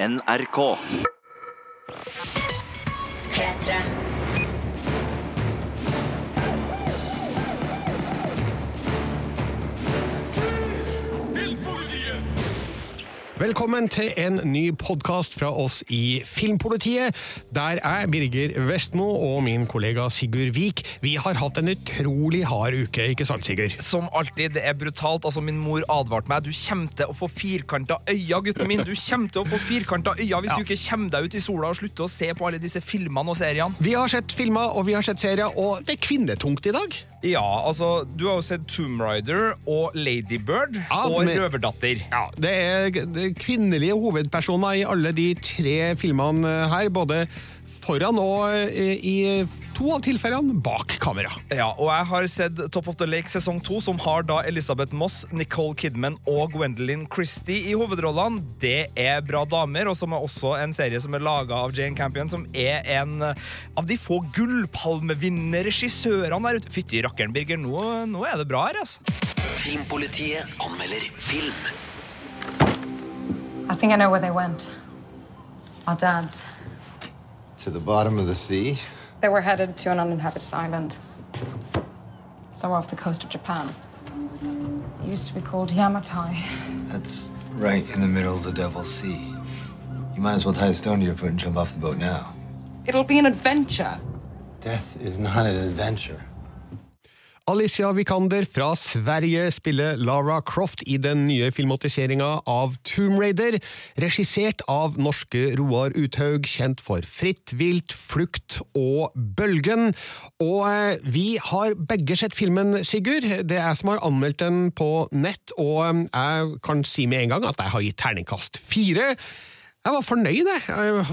NRK. P3. Velkommen til en ny podkast fra oss i Filmpolitiet, der er Birger Vestmo og min kollega Sigurd Vik, vi har hatt en utrolig hard uke, ikke sant, Sigurd? Som alltid, det er brutalt. Altså, Min mor advarte meg. Du kommer til å få firkanta øyne, gutten min. Du kommer til å få firkanta øyne hvis Ja. du ikke kommer deg ut i sola og slutter å se på alle disse filmene og seriene. Vi har sett filmer og vi har sett serier, og det er kvinnetungt i dag. Ja, altså, Du har jo sett Tomb Raider og Ladybird Ja, og men- Røverdatter. Ja, Det er det kvinnelige hovedpersoner i alle de tre filmene her, både foran og eh, i to av tilfellene bak kamera. Ja, og jeg har sett Top of the Lake sesong to, som har da Elisabeth Moss, Nicole Kidman og Gwendolyn Christie i hovedrollene. Det er bra damer, og som er også en serie som er laga av Jane Campion, som er en av de få gullpalmevinnerregissørene der ute. Fytti rakkeren, Birger, nå, nå er det bra her, altså. Filmpolitiet anmelder film. I think I know where they went. Our dads. To the bottom of the sea? They were headed to an uninhabited island. Somewhere off the coast of Japan. It used to be called Yamatai. That's right in the middle of the Devil's Sea. You might as well tie a stone to your foot and jump off the boat now. It'll be an adventure. Death is not an adventure. Alicia Vikander fra Sverige spiller Lara Croft i den nye filmatiseringa av Tomb Raider, regissert av norske Roar Uthaug, kjent for Fritt vilt, Flukt og Bølgen. Og eh, vi har begge sett filmen, Sigurd. Det er jeg som har anmeldt den på nett, og eh, jeg kan si med en gang at jeg har gitt terningkast fire. Jeg var fornøyd, jeg.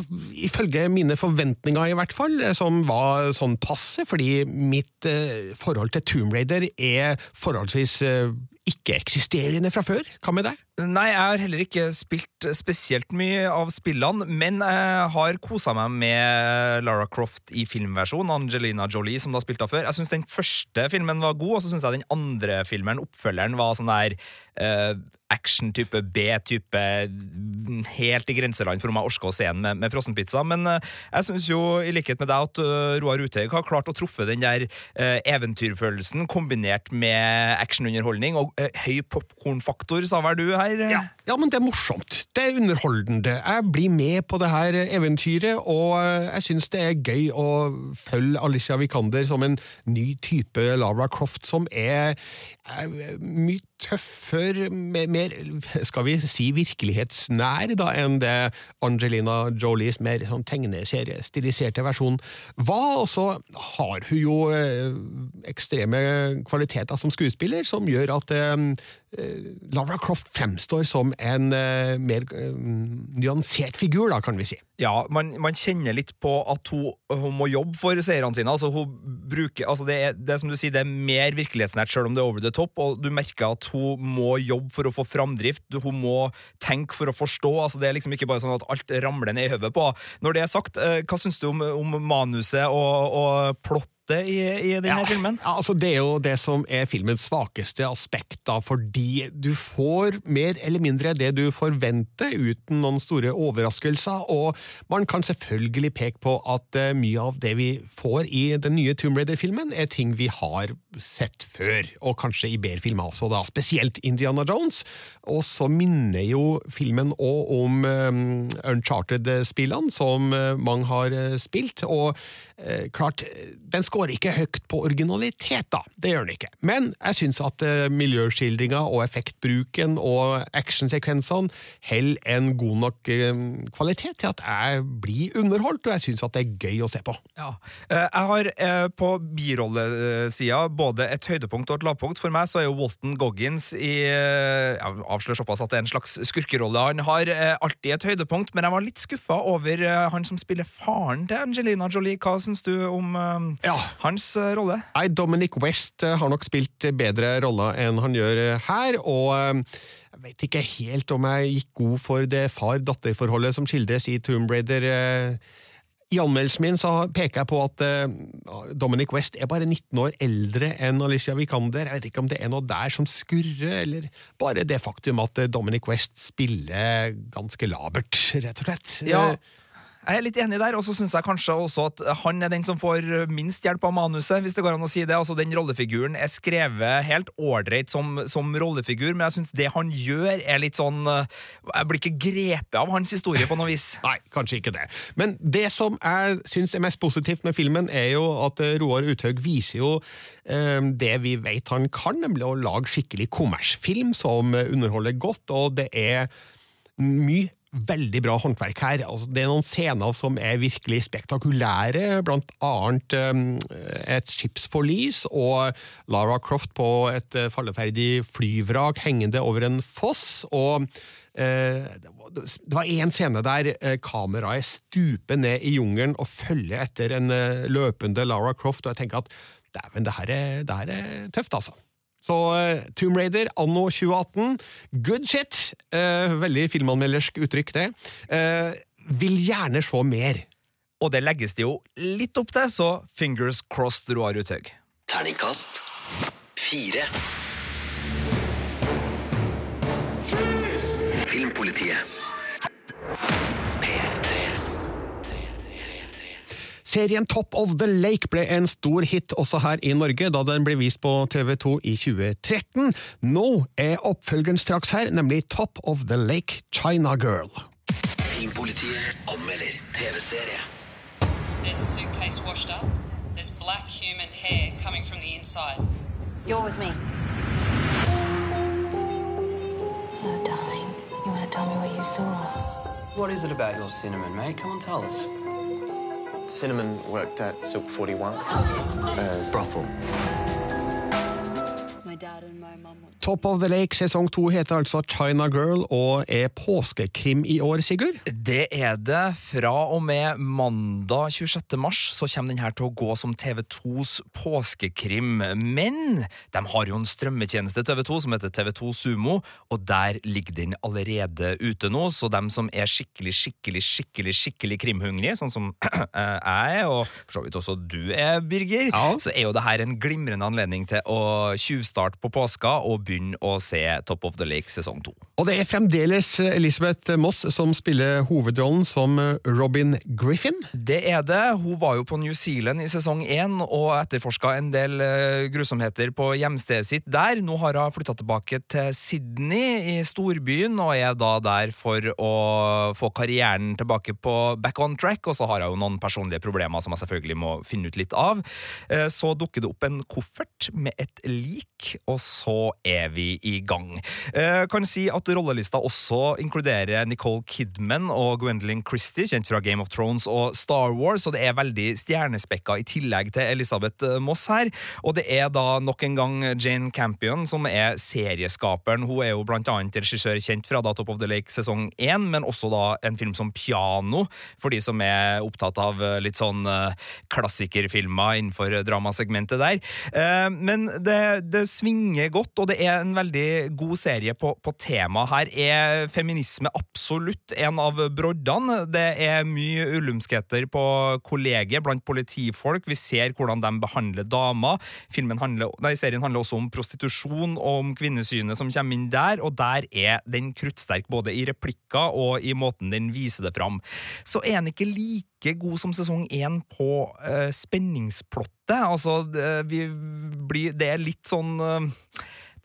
Ifølge mine forventninger, i hvert fall, som var sånn passe, fordi mitt eh, forhold til Tomb Raider er forholdsvis eh, ikke-eksisterende fra før. Hva med deg? Nei, jeg har heller ikke spilt spesielt mye av spillene, men jeg har kosa meg med Lara Croft i filmversjon, Angelina Jolie, som da spilte før. Jeg syns den første filmen var god, og så syns jeg den andre filmen, oppfølgeren, var sånn der uh, action-type, B-type, helt i grenseland for om jeg orker å se den med, med frossenpizza. Men uh, jeg syns jo, i likhet med deg, at uh, Roar Uthaug har klart å truffe den der eh, eventyrfølelsen kombinert med actionunderholdning og eh, høy popkornfaktor, sa vel du her? Ja. ja, men det er morsomt. Det er underholdende. Jeg blir med på det her eventyret, og eh, jeg syns det er gøy å følge Alicia Vikander som en ny type Lara Croft, som er, er mye tøffere, mer, mer, skal vi si virkelighetsnær, da, enn det Angelina Jolies mer sånn tegneseriestiliserte versjon var. Og så har hun jo eh, ekstreme kvaliteter som skuespiller, som gjør at eh, Lara Croft fremstår som en uh, mer uh, nyansert figur, da, kan vi si. Ja, man, man kjenner litt på at hun, hun må jobbe for seerne sine. Altså, hun bruker, altså det, er, det er som du sier, det er mer virkelighetsnært, selv om det er over the top, og du merker at hun må jobbe for å få framdrift. Hun må tenke for å forstå. altså Det er liksom ikke bare sånn at alt ramler ned i hodet på. Når det er sagt, uh, hva syns du om, om manuset og, og plott? I, i denne filmen? Ja, altså Det er jo det som er filmens svakeste aspekt, da, fordi du får mer eller mindre det du forventer, uten noen store overraskelser, og man kan selvfølgelig peke på at eh, mye av det vi får i den nye Tomb Raider-filmen, er ting vi har sett før, og kanskje i bedre-filmer også, da, spesielt Indiana Jones. Og så minner jo filmen òg om um, Uncharted-spillene, som eh, mange har spilt, og eh, klart, den skårer ikke høyt på originalitet, da. Det gjør den ikke. Men jeg syns at uh, miljøskildringa og effektbruken og actionsekvensene holder en god nok eh, kvalitet til at jeg blir underholdt, og jeg syns at det er gøy å se på. Ja. Eh, Jeg har eh, på birollesida både et høydepunkt og et lavpunkt. For meg så er jo Walton Goggins i eh, Jeg avslører såpass at det er en slags skurkerolle han har. eh, Alltid et høydepunkt, men jeg var litt skuffa over eh, han som spiller faren til Angelina Jolie. Hva syns du om eh, Ja. Hans eh, rolle? Nei, Dominic West eh, har nok spilt bedre roller enn han gjør eh, her, og jeg vet ikke helt om jeg gikk god for det far-datter-forholdet som skildres i Tomb Raider. I anmeldelsen min så peker jeg på at Dominic West er bare 19 år eldre enn Alicia Vikander. Jeg vet ikke om det er noe der som skurrer, eller bare det faktum at Dominic West spiller ganske labert, rett og slett. Ja, jeg er litt enig der, og så syns jeg kanskje også at han er den som får minst hjelp av manuset, hvis det går an å si det. Altså, Den rollefiguren er skrevet helt ålreit som, som rollefigur, men jeg syns det han gjør, er litt sånn Jeg blir ikke grepet av hans historie på noe vis. Nei, kanskje ikke det. Men det som jeg syns er mest positivt med filmen, er jo at eh, Roar Uthaug viser jo eh, det vi vet han kan, nemlig å lage skikkelig kommersfilm som underholder godt, og det er mye veldig bra håndverk her. Altså, det er noen scener som er virkelig spektakulære, blant annet um, et skipsforlis og Lara Croft på et eh, falleferdig flyvrak hengende over en foss. og eh, det var- én scene der eh, kameraet stuper ned i jungelen og følger etter en løpende Lara Croft, og jeg tenker at dæven, det, her er- det her er tøft, altså. Så uh, Tomb Raider anno 2018, good shit! Uh, veldig filmanmeldersk uttrykk, det. Uh, vil gjerne se mer. Og det legges det jo litt opp til, så fingers crossed, Roar Uthaug. Terningkast fire. Filmpolitiet. Serien Top of the Lake ble en stor hit også her i Norge da den ble vist på TV2 i 2013. Nå er oppfølgeren straks her, nemlig Top of the Lake China Girl. Filmpolitiet anmelder TV-serie. There's a suitcase washed up. There's black human hair coming from the inside. You're with me. Oh, darling, you want to tell me what you saw? What is it about your cinnamon, mate? Come on, tell us. Cinnamon worked at Silk 41, a uh, brothel. Top of the Lake sesong to heter altså China Girl og er påskekrim i år, Sigurd? Det er det. Fra og med mandag 26. mars så kommer den her til å gå som TV2s påskekrim. Men de har jo en strømmetjeneste TV2 som heter TV2 Sumo, og der ligger den allerede ute nå. Så dem som er skikkelig, skikkelig, skikkelig skikkelig krimhungrige, sånn som jeg er, og for så vidt også du er, Birger, Ja. så er jo det her en glimrende anledning til å tjuvstarte på påska og begynne å se Top of the Lake sesong to. Og det er fremdeles Elisabeth Moss som spiller hovedrollen som Robin Griffin. Det er det. Hun var jo på New Zealand i sesong én og etterforska en del eh, grusomheter på hjemstedet sitt der. Nå har hun flytta tilbake til Sydney i storbyen og er da der for å få karrieren tilbake på back on track. Og så har hun jo noen personlige problemer som hun selvfølgelig må finne ut litt av. Eh, Så dukker det opp en koffert med et lik, og så er vi i gang. Eh, Kan si at rollelista også inkluderer Nicole Kidman og Gwendolyn Christie, kjent fra Game of Thrones og Star Wars, og det er veldig stjernespekka i tillegg til Elisabeth eh, Moss her. Og det er da nok en gang Jane Campion som er serieskaperen. Hun er jo blant annet regissør kjent fra da Top of the Lake sesong 1, men også da en film som Piano, for de som er opptatt av eh, litt sånn eh, klassikerfilmer innenfor dramasegmentet der. Eh, Men det, det svinger godt, og det er en veldig god serie på, på tema. Her er feminisme absolutt en av broddene. Det er mye ulumskheter på kollegiet blant politifolk. Vi ser hvordan de behandler damer. Handler, nei, serien handler også om prostitusjon og om kvinnesynet som kommer inn der, og der er den kruttsterk både i replikker og i måten den viser det fram. Så er den ikke like god som sesong én på eh, spenningsplottet. Altså, det, blir, det er litt sånn eh,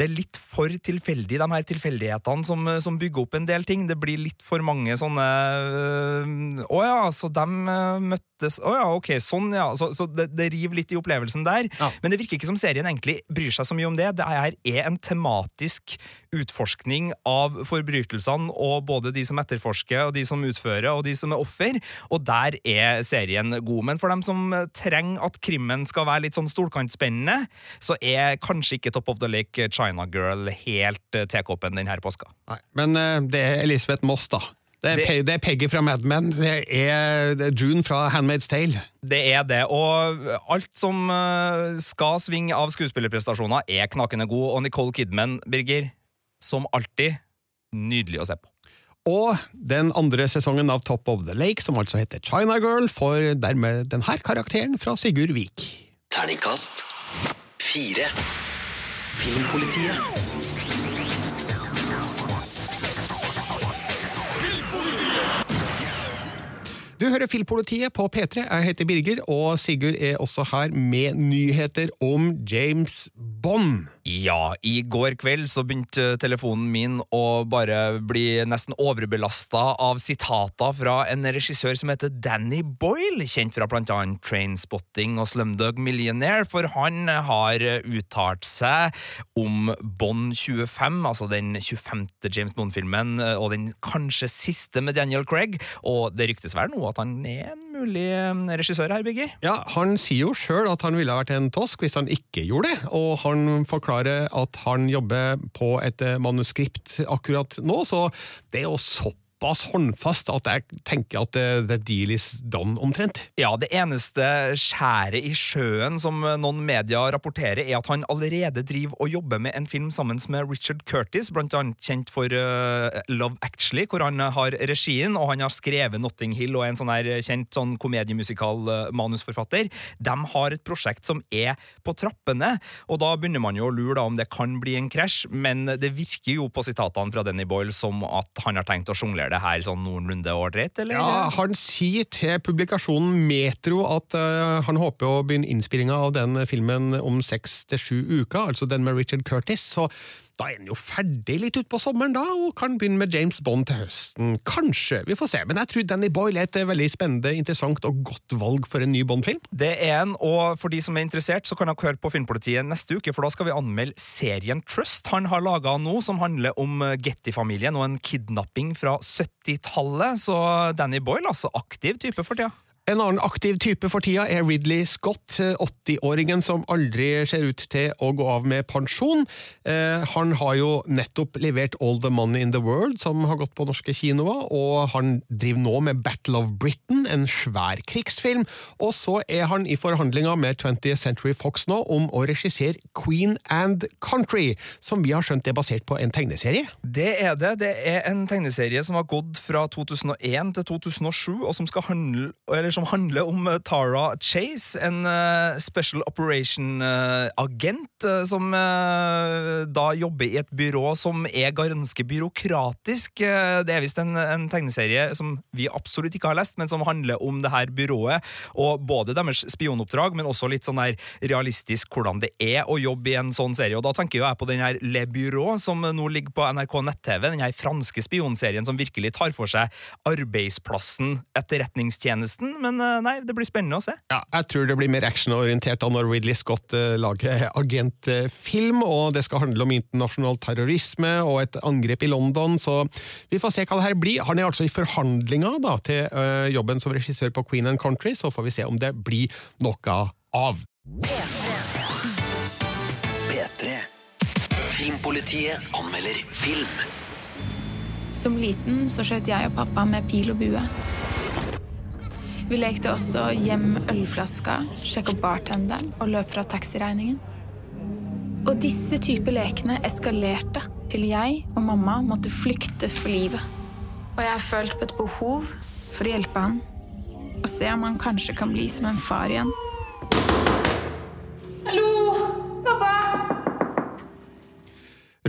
det er litt for tilfeldig, de her tilfeldighetene som, som bygger opp en del ting. Det blir litt for mange sånne øh, Å ja, så de øh, møttes Å ja, ok, sånn, ja. Så, så det, det river litt i opplevelsen der. Ja. Men det virker ikke som serien egentlig bryr seg så mye om det. Det her er en tematisk utforskning av forbrytelsene, og både de som etterforsker, og de som utfører, og de som er offer. Og der er serien god. Men for dem som trenger at krimmen skal være litt sånn stolkantspennende, så er kanskje ikke Top of the Lake China Girl helt eh, tekoppen denne påska. Nei, men eh, det er Elisabeth Moss, da. Det er, Det- det er Peggy fra Mad Men. Det er det er June fra Handmaid's Tale. Det er det, og alt som eh, skal svinge av skuespillerprestasjoner, er knakende god. Og Nicole Kidman, Birger, som alltid, nydelig å se på. Og den andre sesongen av Top of the Lake, som altså heter China Girl, får dermed denne karakteren fra Sigurd Vik. Terningkast fire. Filmpolitiet. Du hører Filmpolitiet på P3. Jeg heter Birger, og Sigurd er også her med nyheter om James Bond. Ja, i går kveld så begynte telefonen min å bare bli nesten overbelasta av sitater fra en regissør som heter Danny Boyle, kjent fra blant annet Trainspotting og Slumdog Millionaire, for han har uttalt seg om Bond 25, altså den 25. James Bond-filmen, og den kanskje siste med Daniel Craig, og det ryktes vel nå at han er en mulig eh, regissør her, Birger? Ja, Han sier jo sjøl at han ville vært en tosk hvis han ikke gjorde det, og han forklarer at han jobber på et eh, manuskript akkurat nå, så det er jo såpass håndfast at jeg tenker at eh, the deal is done, omtrent. Ja, det eneste skjæret i sjøen som noen media rapporterer, er at han allerede driver og jobber med en film sammen med Richard Curtis, blant annet kjent for uh, Love Actually, hvor han har regien, og han har skrevet Notting Hill og er en sånn her kjent sånn komediemusikal-manusforfatter. De har et prosjekt som er på trappene, og da begynner man jo å lure da om det kan bli en krasj, men det virker jo på sitatene fra Danny Boyle som at han har tenkt å sjonglere det her sånn noenlunde ålreit, eller? Ja, Han sier til publikasjonen Metro at uh, han håper å begynne innspillinga av den filmen om seks til sju uker, altså den med Richard Curtis. så da er den jo ferdig litt utpå sommeren, da, og kan begynne med James Bond til høsten. Kanskje, vi får se. Men jeg tror Danny Boyle er et veldig spennende, interessant og godt valg for en ny Bond-film. Det er en, og for de som er interessert, så kan dere høre på Filmpolitiet neste uke, for da skal vi anmelde serien Trust han har laga nå, som handler om Getty-familien og en kidnapping fra 70-tallet. Så Danny Boyle, altså aktiv type for tida. En annen aktiv type for tida er Ridley Scott, 80-åringen som aldri ser ut til å gå av med pensjon. Eh, han har jo nettopp levert All the Money in the World, som har gått på norske kinoer, og han driver nå med Battle of Britain, en svær krigsfilm. Og så er han i forhandlinger med 20th Century Fox nå om å regissere Queen and Country, som vi har skjønt er basert på en tegneserie. Det er det. Det er en tegneserie som har gått fra 2001 til 2007, og som skal handle eller som handler om uh, Tara Chase, en uh, Special Operation-agent uh, som da jobber i et byrå som er ganske byråkratisk. det er visst en, en, tegneserie som vi absolutt ikke har lest, men som handler om det her byrået, og både deres spionoppdrag, men også litt sånn her realistisk hvordan det er å jobbe i en sånn serie. Og da tenker jeg på den her Le Byrå, som nå ligger på NRK nett-TV, den her franske spionserien som virkelig tar for seg arbeidsplassen, etterretningstjenesten men eh, nei, det blir spennende å se. Ja, jeg tror det blir mer actionorientert når Ridley Scott uh, lager agentfilm, og det skal handle om internasjonal terrorisme og et angrep i London, så vi får se hva det her blir. Han er altså i forhandlinger da, til uh, jobben som regissør på Queen and Country, så får vi se om det blir noe av. P3. Filmpolitiet anmelder film. Som liten så skjøt jeg og pappa med pil og bue. Vi lekte også gjem ølflaska, sjekk opp bartenderen og løp fra taxiregningen. Og disse typer lekene eskalerte til jeg og mamma måtte flykte for livet. Og jeg har følt på et behov for å hjelpe han og se om han kanskje kan bli som en far igjen.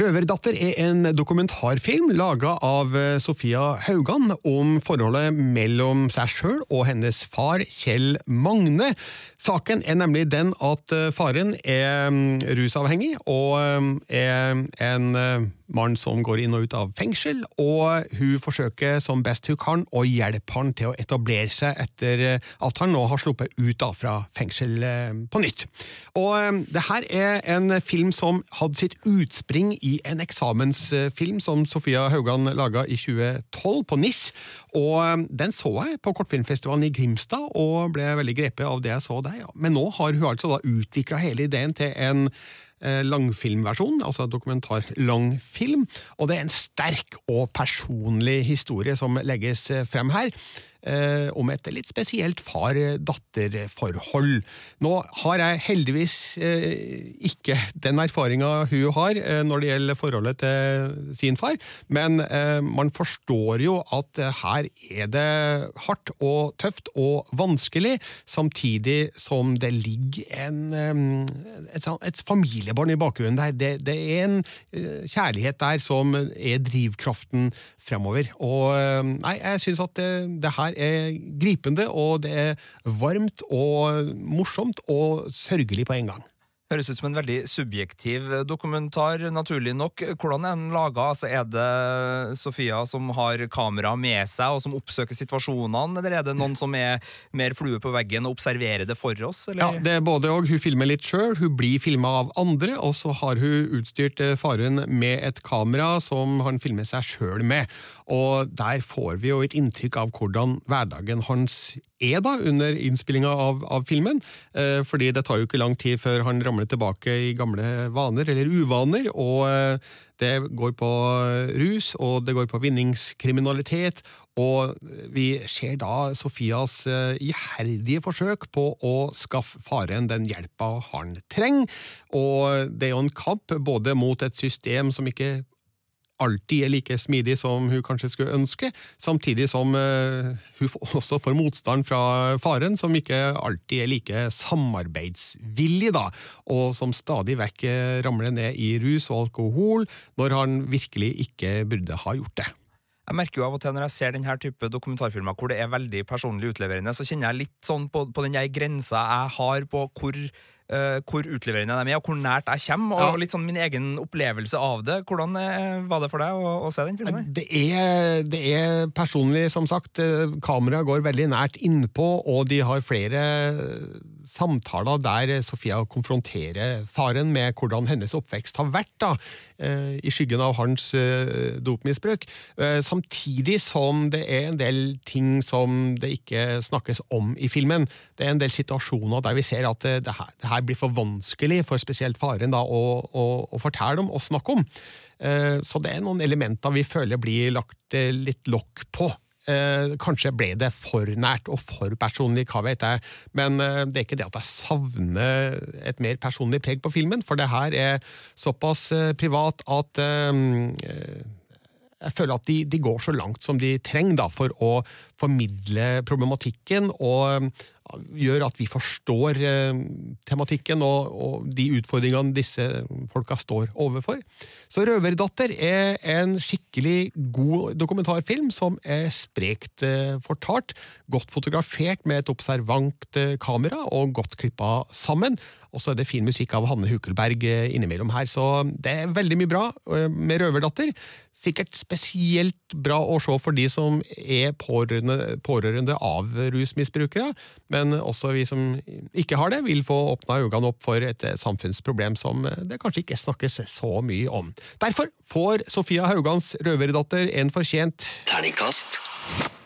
Røverdatter er en dokumentarfilm laga av eh, Sofia Haugan om forholdet mellom seg sjøl og hennes far Kjell Magne. Saken er nemlig den at eh, faren er mm, rusavhengig og eh, er en mann som går inn og ut av fengsel, og hun forsøker som best hun kan å hjelpe han til å etablere seg etter at han nå har sluppet ut da fra fengsel på nytt. Og det her er en film som hadde sitt utspring i en eksamensfilm som Sofia Haugan laga i 2012 på NIS, og den så jeg på kortfilmfestivalen i Grimstad og ble veldig grepet av det jeg så der. Ja. Men nå har hun altså da utvikla hele ideen til en langfilmversjon, altså dokumentar-langfilm, og det er en sterk og personlig historie som legges frem her. Eh, om et litt spesielt far-datter-forhold. Nå har jeg heldigvis eh, ikke den erfaringa hun har eh, når det gjelder forholdet til sin far, men eh, man forstår jo at her er det hardt og tøft og vanskelig, samtidig som det ligger en, eh, et, sånn- et familiebarn i bakgrunnen der. Det, det er en eh, kjærlighet der som er drivkraften fremover. Og nei, jeg syns at det, det her er gripende, og det er varmt og morsomt og sørgelig på en gang. Høres ut som en veldig subjektiv dokumentar, naturlig nok. Hvordan er den laga? Altså, er det Sofia som har kamera med seg, og som oppsøker situasjonene, eller er det noen som er mer flue på veggen og observerer det for oss? Eller? Ja, det er både og. Hun filmer litt sjøl, hun blir filma av andre, og så har hun utstyrt eh, faren med et kamera som han filmer seg sjøl med. Og der får vi jo et inntrykk av hvordan hverdagen hans er da, under innspillinga av, av filmen. Eh, fordi det tar jo ikke lang tid før han ramler tilbake i gamle vaner, eller uvaner. og eh, det går på rus, og det går på vinningskriminalitet, og vi ser da Sofias eh, iherdige forsøk på å skaffe faren den hjelpa han trenger. Og det er jo en kamp både mot et system som ikke alltid er like smidig som hun kanskje skulle ønske, samtidig som eh, hun også får motstand fra faren, som ikke alltid er like samarbeidsvillig, da, og som stadig vekk eh, ramler ned i rus og alkohol, når han virkelig ikke burde ha gjort det. Jeg merker jo av og til når jeg ser denne type dokumentarfilmer hvor det er veldig personlig utleverende, så kjenner jeg litt sånn på, på den grensa jeg har på hvor, eh, hvor utleverende de er, og hvor nært jeg kommer, og Ja. litt sånn min egen opplevelse av det. Hvordan uh, var det for deg å, å se den filmen? Det er, det er personlig, som sagt. Eh, Kameraet går veldig nært innpå, og de har flere samtaler der Sofia konfronterer faren med hvordan hennes oppvekst har vært, da, eh, i skyggen av hans eh, dopmisbruk. Eh, Samtidig som det er en del ting som det ikke snakkes om i filmen. Det er en del situasjoner der vi ser at det her, det her blir for vanskelig for spesielt faren da, å, å, å fortelle om og snakke om. Så det er noen elementer vi føler blir lagt litt lokk på. Eh, Kanskje ble det for nært og for personlig, hva vet jeg. Men eh, det er ikke det at jeg savner et mer personlig preg på filmen, for det her er såpass eh, privat at eh, jeg føler at de, de går så langt som de trenger da, for å formidle problematikken og eh, gjør at vi forstår eh, tematikken og, og de utfordringene disse folka står overfor. Så Røverdatter er en skikkelig god dokumentarfilm som er sprekt eh, fortalt, godt fotografert med et observant eh, kamera og godt klippa sammen. Og så er det fin musikk av Hanne Hukelberg eh, innimellom her, så det er veldig mye bra eh, med Røverdatter. Sikkert spesielt bra å se for de som er pårørende, pårørende av rusmisbrukere, men også vi som ikke har det, vil få åpna øynene opp for et samfunnsproblem som det kanskje ikke snakkes så mye om. Derfor får Sofia Haugans Røverdatter en fortjent Terningkast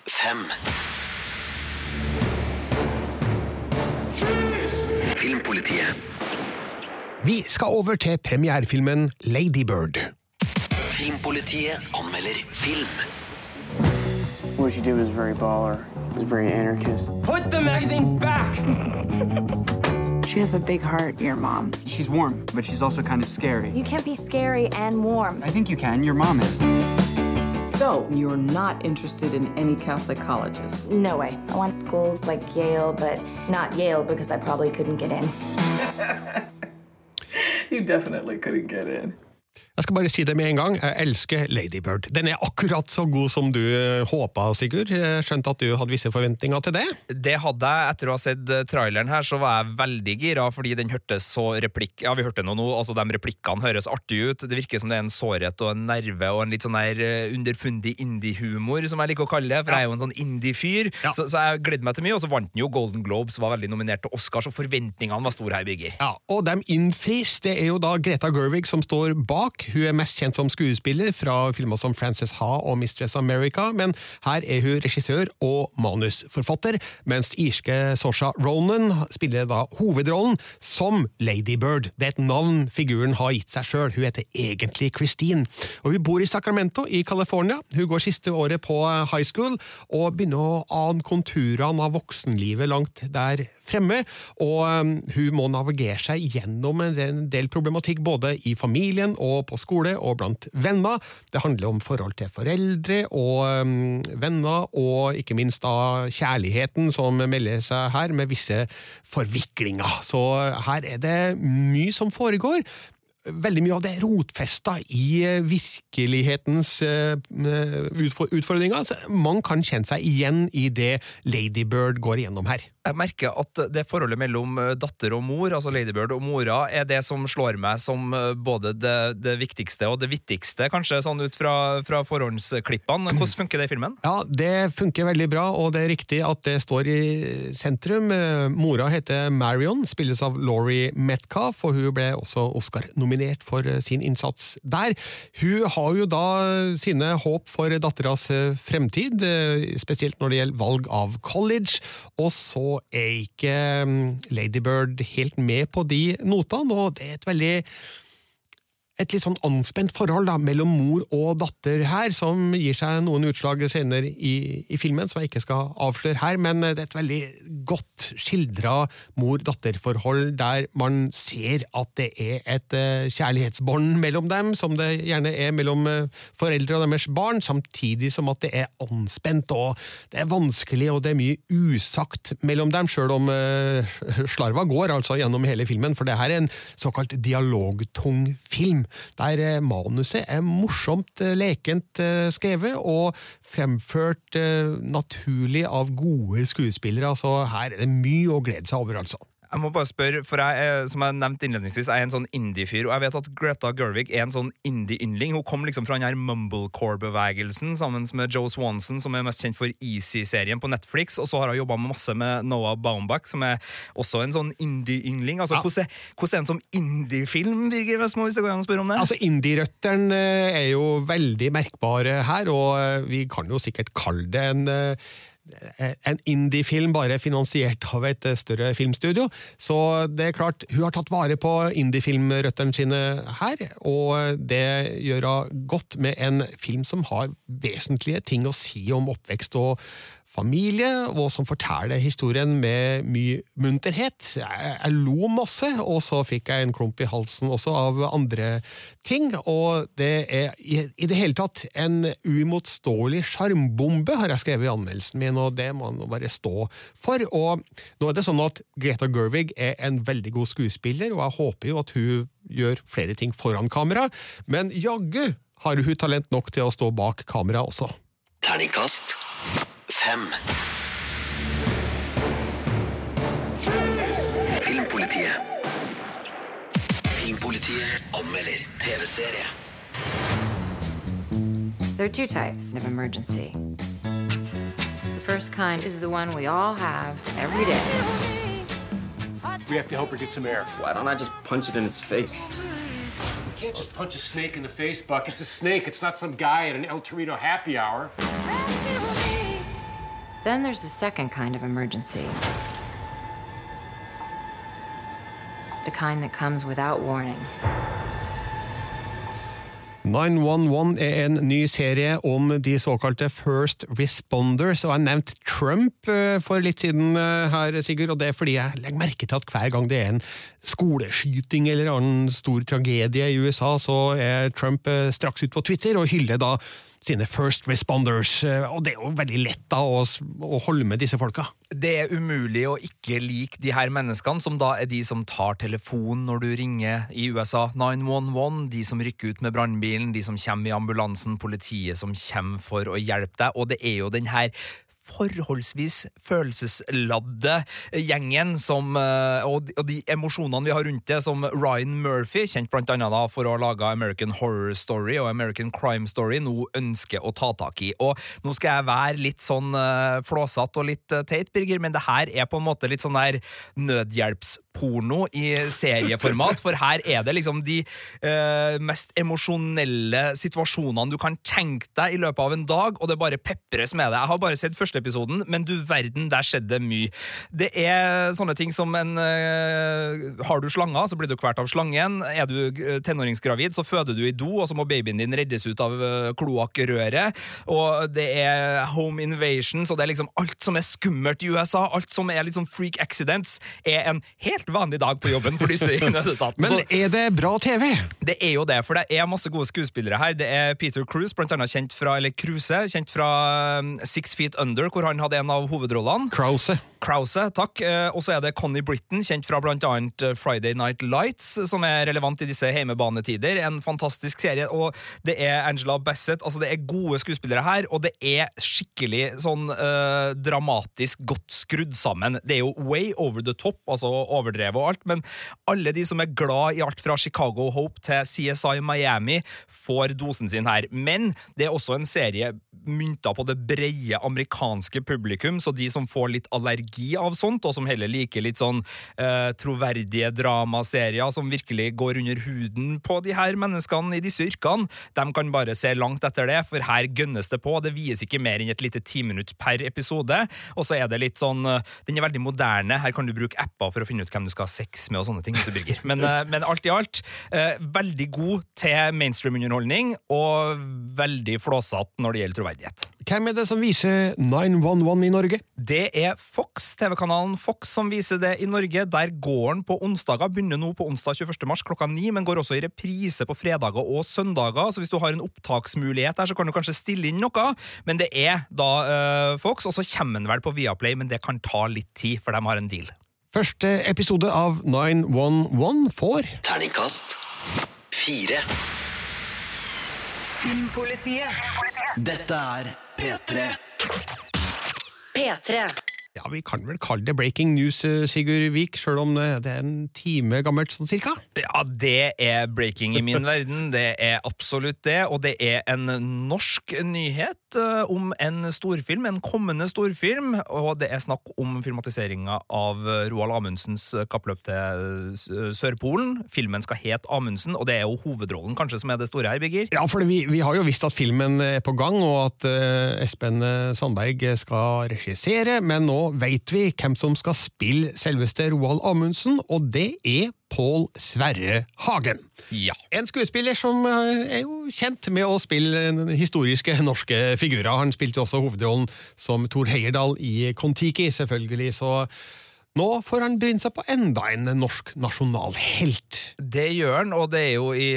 fem. Filmpolitiet. Vi skal over til premierefilmen Lady Bird. Filmpolitiet anmelder film. What she did was very baller. It was very anarchist. Put the magazine back! She has a big heart, your mom. She's warm, but she's also kind of scary. You can't be scary and warm. I think you can. Your mom is. So, you're not interested in any Catholic colleges? No way. I want schools like Yale, but not Yale because I probably couldn't get in. You definitely couldn't get in. Jeg skal bare si det med en gang, jeg elsker Lady Bird. Den er akkurat så god som du eh, håpa, Sigurd. Skjønt at du hadde visse forventninger til det? Det hadde jeg. Etter å ha sett eh, traileren her, så var jeg veldig gira, fordi den hørtes så replikk... Ja, vi hørte noe nå, altså de replikkene høres artig ut. Det virker som det er en sårhet og en nerve og en litt sånn der eh, underfundig indie-humor, som jeg liker å kalle det, for jeg er jo en sånn indie-fyr. Så, så jeg gledde meg til mye, og så vant den jo Golden Globes, var veldig nominert til Oscar, så forventningene var store her, Birger. Ja, og de innfris. Det er jo da Greta Gerwig som står bak. Hun er mest kjent som skuespiller fra filmer som Frances Ha og Mistress America, men her er hun regissør og manusforfatter, mens irske Sosha Ronan spiller da hovedrollen som Lady Bird. Det er et navn figuren har gitt seg sjøl. Hun heter egentlig Christine. Og hun bor i Sacramento i California. Hun går siste året på high school og begynner å ane konturene av voksenlivet langt der fremme, og um, hun må navigere seg gjennom en del problematikk både i familien og på skole og blant venner. Det handler om forhold til foreldre og um, venner, og ikke minst da kjærligheten som melder seg her, med visse forviklinger. Så her er det mye som foregår. Veldig mye av det rotfesta i virkelighetens eh, utfordringer. Så man kan kjenne seg igjen i det Ladybird går igjennom her. Jeg merker at det forholdet mellom eh, datter og mor, altså Ladybird og mora, er det som slår meg som både det, det viktigste og det vittigste, kanskje sånn ut fra, fra forhåndsklippene. Hvordan funker det i filmen? Ja, Det funker veldig bra, og det er riktig at det står i sentrum. Mora heter Marion, spilles av Laurie Metcalf, og hun ble også Oscar-nominert for eh, sin innsats der. Hun har jo da sine håp for datteras eh, fremtid, eh, spesielt når det gjelder valg av college, og så er ikke mm, Ladybird helt med på de notene, og det er et veldig et litt sånn anspent forhold da, mellom mor og datter her, som gir seg noen utslag senere i, i filmen, som jeg ikke skal avsløre her, men det er et veldig godt skildra mor-datter-forhold der man ser at det er et uh, kjærlighetsbånd mellom dem, som det gjerne er mellom uh, foreldre og deres barn, samtidig som at det er anspent, og det er vanskelig, og det er mye usagt mellom dem, sjøl om uh, slarva går altså gjennom hele filmen, for det her er en såkalt dialogtung film der eh, manuset er morsomt eh, lekent eh, skrevet og fremført naturlig av gode skuespillere. Altså, her er det mye å glede seg over, altså. Jeg må bare spørre, for jeg, som jeg nevnte innledningsvis, jeg er en sånn indie-fyr, og jeg vet at Greta Gervig er en sånn indie-yndling. Hun kom liksom fra den her mumblecore-bevegelsen sammen med Joe Swanson, som er mest kjent for Easy-serien på Netflix, og så har hun jobba masse med Noah Baumbach, som er også en sånn indie-yndling. Altså, ja. Hvordan er, en sånn indie-film, Birger Vestmo, hvis det går an å spørre om det? Altså, Indie-røttene eh, er jo veldig merkbare her, og eh, vi kan jo sikkert kalle det en eh, en indie-film bare finansiert av et større filmstudio. Så det er klart, hun har tatt vare på indie-filmrøttene sine her, og det gjør hun godt med en film som har vesentlige ting å si om oppvekst og familie, og som forteller historien med mye munterhet. Jeg, jeg lo masse, og så fikk jeg en klump i halsen også av andre ting. Og det er i, i det hele tatt en uimotståelig sjarmbombe, har jeg skrevet i anmeldelsen min, og det må man bare stå for. Og nå er det sånn at Greta Gervig er en veldig god skuespiller, og jeg håper jo at hun gjør flere ting foran kamera, men jaggu har hun talent nok til å stå bak kamera også. Terningkast fem. Filmpolitiet. Filmpolitiet anmelder TV-serie. There are two types of emergency. The first kind is the one we all have every day. We have to help her get some air. Why don't I just punch it in its face? You can't just punch a snake in the face, Buck. It's a snake. It's not some guy at an El Torito happy hour. Then there's the second kind of emergency. The kind that comes without warning. 911 er en ny serie om de såkalte First Responders, og jeg nevnte Trump eh, for litt siden eh, her, Sigurd, og det er fordi jeg legger merke til at hver gang det er en skoleskyting eller annen stor tragedie i USA, så er Trump eh, straks ut på Twitter og hyller da sine first responders. Eh, og det er jo veldig lett da å, å holde med disse folka. Det er umulig å ikke like de her menneskene, som da er de som tar telefonen når du ringer i USA 911, de som rykker ut med brannbilen, de som kommer i ambulansen, politiet som kommer for å hjelpe deg, og det er jo den her forholdsvis følelsesladde gjengen som, eh, og, de- og de emosjonene vi har rundt det, som Ryan Murphy, kjent blant annet da for å ha laga American Horror Story og American Crime Story, nå ønsker å ta tak i. Og nå skal jeg være litt sånn uh, flåsete og litt eh, teit, Birger, men det her er på en måte litt sånn der nødhjelpsporno i serieformat, for her er det liksom de uh, mest emosjonelle situasjonene du kan tenke deg i løpet av en dag, og det bare pepres med det. Jeg har bare sett første episoden, men du verden, der skjedde mye. Det er sånne ting som en eh, Har du slanger, så blir du kvalt av slangen. Er du eh, tenåringsgravid, så føder du i do, og så må babyen din reddes ut av eh, kloakkrøret. Og det er home invasions, og det er liksom alt som er skummelt i USA, alt som er sånn freak accidents, er en helt vanlig dag på jobben for disse i nødetatene. Men er det bra TV? det er jo det, for det er masse gode skuespillere her. Det er Peter Cruise, blant annet kjent fra eller Kruse, kjent fra um, Six Feet Under, hvor han hadde en av hovedrollene. Krause. Krause, takk. Eh, Og så er det Connie Britton, kjent fra annet eh, Friday Night Lights, som er relevant i disse heimebanetider. En fantastisk serie. Og det er Angela Bassett. Altså, det er gode skuespillere her, og det er skikkelig sånn eh, dramatisk godt skrudd sammen. Det er jo way over the top, altså overdrevet og alt, men alle de som er glad i alt fra Chicago Hope til CSI Miami, får dosen sin her. Men det er også en serie mynta på det brede amerikanske publikum, så de som får litt allergi av sånt, og som heller liker litt sånn eh, troverdige dramaserier som virkelig går under huden på de her menneskene i disse yrkene, de kan bare se langt etter det, for her gønnes det på. Det vies ikke mer enn et lite timinutt per episode, og så er det litt sånn eh, Den er veldig moderne. Her kan du bruke apper for å finne ut hvem du skal ha sex med og sånne ting. du. Men, eh, men alt i alt, eh, veldig god til mainstream-underholdning, og veldig flåsete når det gjelder troverdighet. Hvem er det som viser 911 i Norge? Det er Fox, TV-kanalen Fox som viser det i Norge. Der går den på onsdager. Begynner nå på onsdag 21. mars klokka ni, men går også i reprise på fredager og søndager. Så hvis du har en opptaksmulighet der, så kan du kanskje stille inn noe. Men det er da uh, Fox, og så kommer den vel på Viaplay, men det kan ta litt tid, for de har en deal. Første episode av 911 får Terningkast fire. Filmpolitiet. Dette er P3. P3. Ja, Vi kan vel kalle det breaking news, eh, Sigurd Vik, sjøl om det det er en time gammelt sånn cirka? Ja, det er breaking i min verden. Det er absolutt det. Og det er en norsk nyhet eh, om en storfilm, en kommende storfilm. Og det er snakk om filmatiseringa av eh, Roald Amundsens kappløp til eh, Sørpolen. Filmen skal hete Amundsen, og det er jo hovedrollen kanskje som er det store her, Birger? Ja, for vi, vi har jo visst at filmen er på gang, og at eh, Espen Sandberg skal regissere, men nå veit vi hvem som skal spille selveste Roald Amundsen, og det er Pål Sverre Hagen. Ja. En skuespiller som eh, er jo kjent med å spille historiske norske figurer. Han spilte også hovedrollen som Thor Heyerdahl i Kon-Tiki, selvfølgelig, så nå får han bryne seg på enda en norsk nasjonalhelt. Det gjør han, og det er jo i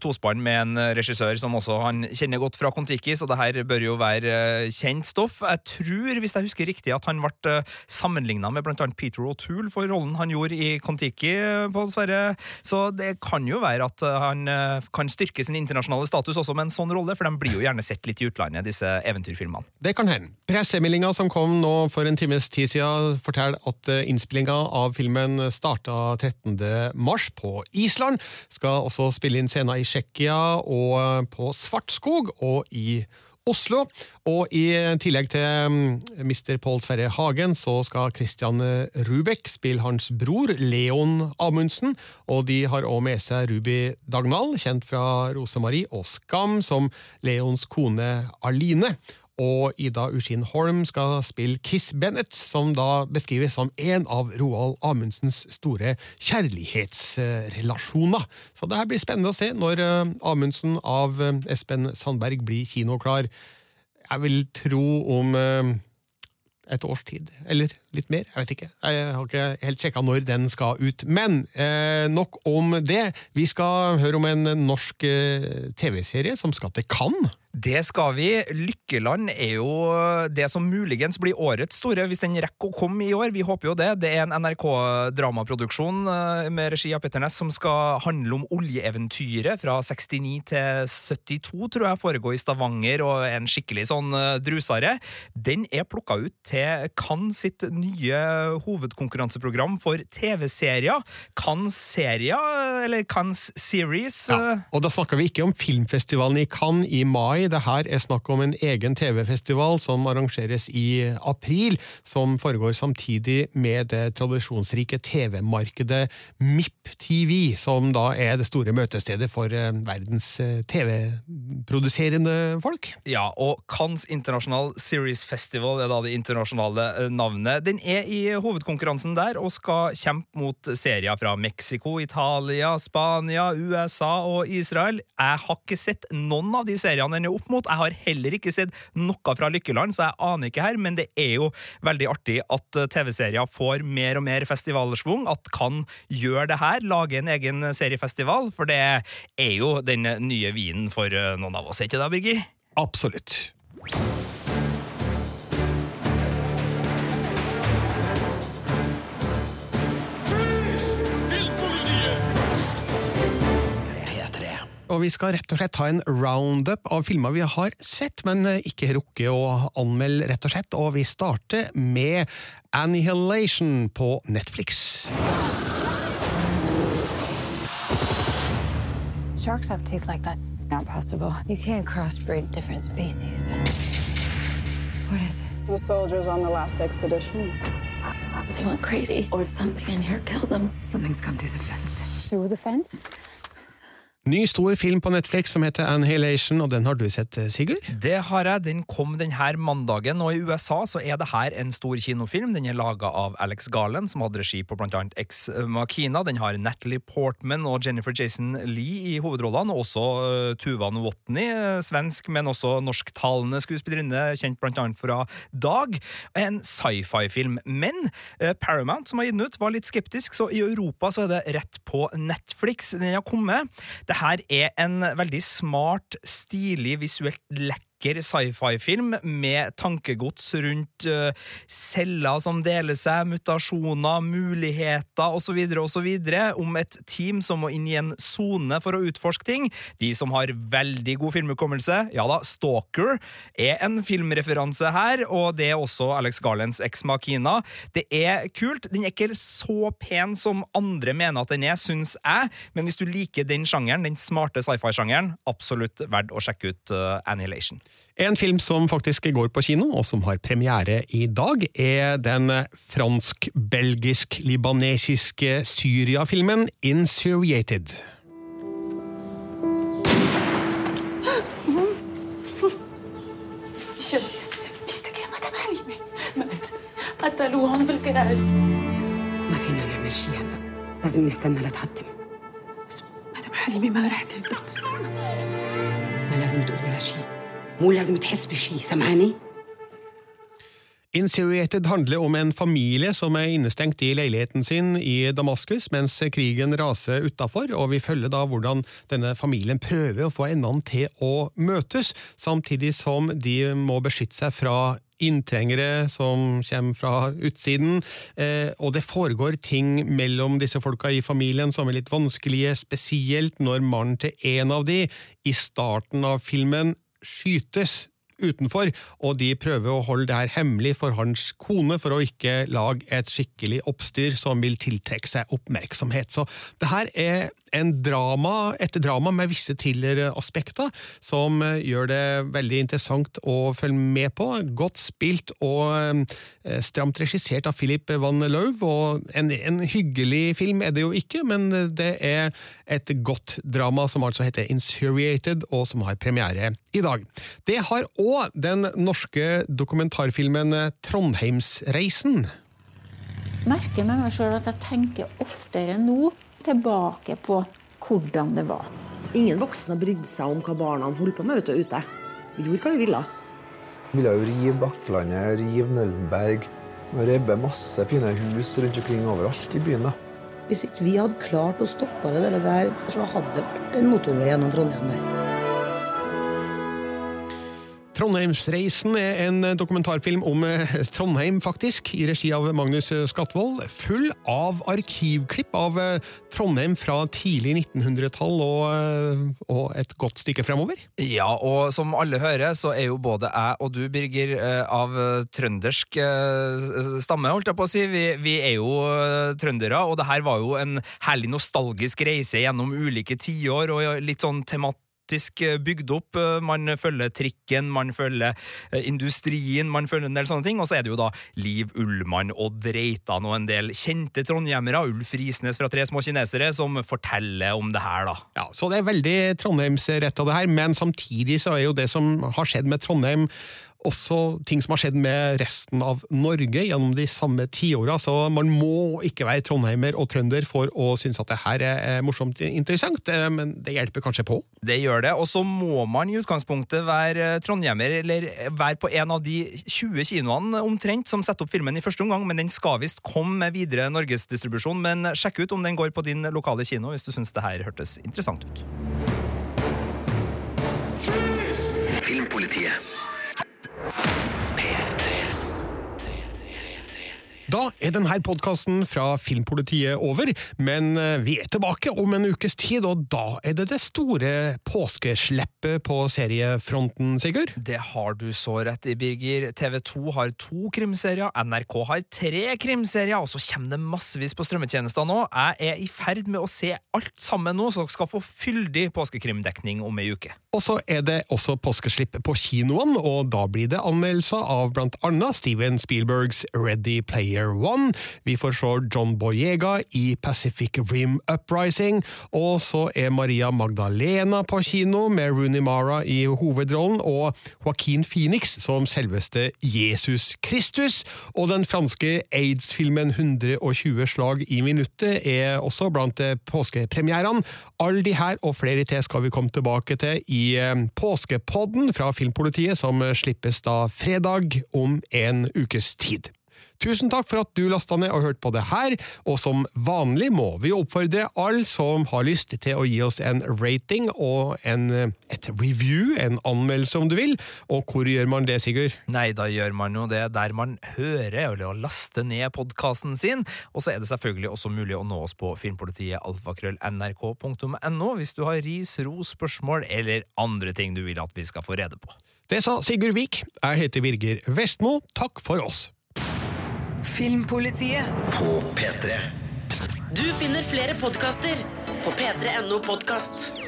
tospann med en regissør som også han kjenner godt fra Kon-Tiki, så det her bør jo være eh, kjent stoff. Jeg tror, hvis jeg husker riktig, at han ble sammenligna med annet Peter O'Toole for rollen han gjorde i Kon-Tiki eh, på Sverre, så det kan jo være at eh, han eh, kan styrke sin internasjonale status også med en sånn rolle, for de blir jo gjerne sett litt i utlandet, disse eventyrfilmene. Det kan hende. Pressemeldinga som kom nå for en times tid siden, forteller at eh, innspillinga av filmen starta 13. mars på Island. Skal også spille inn scener i Tsjekkia og eh, på Svartskog og i Oslo. Og i tillegg til mm, Mr. Pål Sverre Hagen, så skal Christian Rubek spille hans bror Leon Amundsen. Og de har òg med seg Ruby Dagnall, kjent fra Rosemarie og Skam, som Leons kone Aline. Og Ida Ushin Holm skal spille Kiss Bennett, som da beskrives som en av Roald Amundsens store kjærlighetsrelasjoner. Så det her blir spennende å se når eh, Amundsen av eh, Espen Sandberg blir kinoklar. Jeg vil tro om eh, et års tid, eller litt mer. Jeg vet ikke. Jeg har ikke helt sjekka når den skal ut. Men eh, nok om det. Vi skal høre om en norsk eh, TV-serie som skal til Cannes. Det skal vi. Lykkeland er jo det som muligens blir årets store, hvis den rekker å komme i år. Vi håper jo det. Det er en NRK-dramaproduksjon eh, med regi av Petter Næss som skal handle om oljeeventyret fra 69 til 72, tror jeg, foregår i Stavanger, og en skikkelig sånn eh, drusare. Den er plukka ut til Cannes sitt nye hovedkonkurranseprogram for TV-serier. Cannes serier, eller Cannes Series. Ja, og da snakker vi ikke om filmfestivalen i Cannes i mai. Det her er snakk om en egen TV-festival som arrangeres i april, som foregår samtidig med det tradisjonsrike TV-markedet MIP-TV, som da er det store møtestedet for eh, verdens eh, TV-produserende folk. Ja, og Cannes International Series Festival er da det internasjonale eh, navnet. Den er i hovedkonkurransen der og skal kjempe mot serier fra Mexico, Italia, Spania, USA og Israel. Jeg har ikke sett noen av de seriene den er opp mot. Jeg har heller ikke sett noe fra Lykkeland, så jeg aner ikke her, men det er jo veldig artig at TV-serier får mer og mer festivalsvung, at kan gjøre det her, lage en egen seriefestival, for det er jo den nye vinen for eh, noen av oss, er ikke det, Birger? Absolutt. Og vi skal rett og slett ta en roundup av filmer vi har sett, men ikke rukket å anmelde, rett og slett. Og vi starter med Annihilation på Netflix. Sharks have teeth like that. Not possible. You can't crossbreed different species. What is it? The soldiers on the last expedition. They went crazy, or something in here killed them. Something's come through the fence. Through the fence? Ny stor film på Netflix som heter Annihilation, og den har du sett, Sigurd? Det har jeg. Den kom denne mandagen, og i USA så er det her en stor kinofilm. Den er laga av Alex Garland, som hadde regi på blant annet Ex Machina. Den har Natalie Portman og Jennifer Jason Lee i hovedrollene, og også uh, Tuva Novotny, svensk, men også norsktalende skuespillerinne, kjent blant annet fra Dag. En sci-fi-film. Men Paramount, som har gitt den ut, var litt skeptisk, så i Europa så er det rett på Netflix den har kommet. Det her er en veldig smart, stilig, visuelt lekker sci-fi-film med tankegods rundt uh, celler som deler seg, mutasjoner, muligheter osv., osv., om et team som må inn i en sone for å utforske ting. De som har veldig god filmhukommelse, ja da, Stalker er en filmreferanse her, og det er også Alex Garlands Ex Machina. Det er kult. Den er ikke så pen som andre mener at den er, syns jeg, men hvis du liker den sjangeren, den smarte sci-fi-sjangeren, absolutt verdt å sjekke ut uh, Annihilation. En film som faktisk går på kino, og som har premiere i dag, er den fransk-belgisk-libanesiske Syria-filmen Insuriated. قتلوهم بالقرار ما فينا نعمل شيء هلا لازم نستنى لتحتم بس مدام حليمي ما رح تقدر تستنى ما لازم تقولي لها شيء مو لازم تحس بشيء سمعاني Insuriated handler om en familie som er innestengt i leiligheten sin i Damaskus mens krigen raser utafor, og vi følger da hvordan denne familien prøver å få endene til å møtes, samtidig som de må beskytte seg fra inntrengere som kommer fra utsiden, eh, og det foregår ting mellom disse folka i familien som er litt vanskelige, spesielt når mannen til en av de i starten av filmen skytes utenfor, og de prøver å holde det her hemmelig for hans kone, for å ikke lage et skikkelig oppstyr som vil tiltrekke seg oppmerksomhet. Så det her er en drama, etter drama med visse thrilleraspekter, som gjør det veldig interessant å følge med på. Godt spilt og stramt regissert av Philip Van Lauw, og en, en hyggelig film er det jo ikke, men det er et godt drama som altså heter Insuriated, og som har premiere i dag. Det har òg den norske dokumentarfilmen Trondheimsreisen. Merker med meg sjøl at jeg tenker oftere nå tilbake på hvordan det var. Ingen voksne brydde seg om hva barna holdt på med ute. ute. Vi gjorde hva vi ville. Vi ville jo rive Bakklandet, rive Møllenberg. Og ribbe masse fine hus rundt omkring overalt i byen. da. Hvis ikke vi hadde klart å stoppe det der, så hadde det vært en motorvei gjennom Trondheim der. Trondheimsreisen er en dokumentarfilm om eh, Trondheim, faktisk, i regi av Magnus Skatvold. Full av arkivklipp av eh, Trondheim fra tidlig 1900-tall og, eh, og et godt stykke fremover. Ja, og som alle hører, så er jo både jeg og du, Birger, eh, av eh, trøndersk eh, stamme, holdt jeg på å si. Vi, vi er jo eh, trøndere, og det her var jo en herlig nostalgisk reise gjennom ulike tiår, og litt sånn tematisk bygd opp. Eh, Man følger trikken, man følger eh, industrien, man følger en del sånne ting. Og så er det jo da Liv Ullmann, Odd Reitan og en del kjente trondhjemmere, Ulf Risnes fra Tre små kinesere, som forteller om det her, da. Ja, Så det er veldig Trondheimsretta, det her, men samtidig så er jo det som har skjedd med Trondheim, også ting som har skjedd med resten av Norge gjennom de samme tiåra, så man må ikke være trondheimer og trønder for å synes at det her er morsomt interessant, eh, men det hjelper kanskje på. Det gjør det, og så må man i utgangspunktet være trondhjemmer, eller være på en av de 20 kinoene omtrent som setter opp filmen i første omgang, men den skal visst komme med videre norgesdistribusjon. Men sjekk ut om den går på din lokale kino hvis du syns det her hørtes interessant ut. Filmpolitiet. you Da er denne podkasten fra Filmpolitiet over, men eh, vi er tilbake om en ukes tid, og da er det det store påskesleppet på seriefronten, Sigurd? Det har du så rett i, Birger. TV 2 har to krimserier, NRK har tre krimserier, og så kommer det massevis på strømmetjenester nå. Jeg er i ferd med å se alt sammen nå, så dere skal få fyldig påskekrimdekning om ei uke. Og så er det også påskeslipp på kinoene, og da blir det anmeldelser av blant annet Steven Spielbergs Ready Player One. Vi får se John Boyega i Pacific Rim Uprising, og så er Maria Magdalena på kino med Rooney Mara i hovedrollen, og Joaquin Phoenix som selveste Jesus Kristus. Og den franske aids-filmen 120 slag i minuttet er også blant eh, påskepremierene. Alle de her og flere til skal vi komme tilbake til i eh, Påskepodden fra Filmpolitiet, som slippes da fredag om en ukes tid. Tusen takk for at du lasta ned og hørte på det her, og som vanlig må vi oppfordre alle som har lyst til å gi oss en rating og en, et review, en anmeldelse om du vil. Og hvor gjør man det, Sigurd? Nei, da gjør man jo det der man hører eller laster ned podkasten sin. Og så er det selvfølgelig også mulig å nå oss på filmpolitiet alfakrøll.nrk.no hvis du har ris, ros, spørsmål eller andre ting du vil at vi skal få rede på. Det sa Sigurd Vik. Jeg heter Birger Vestmo. Takk for oss. Filmpolitiet På P3. Du finner flere podkaster på p3.no podkast.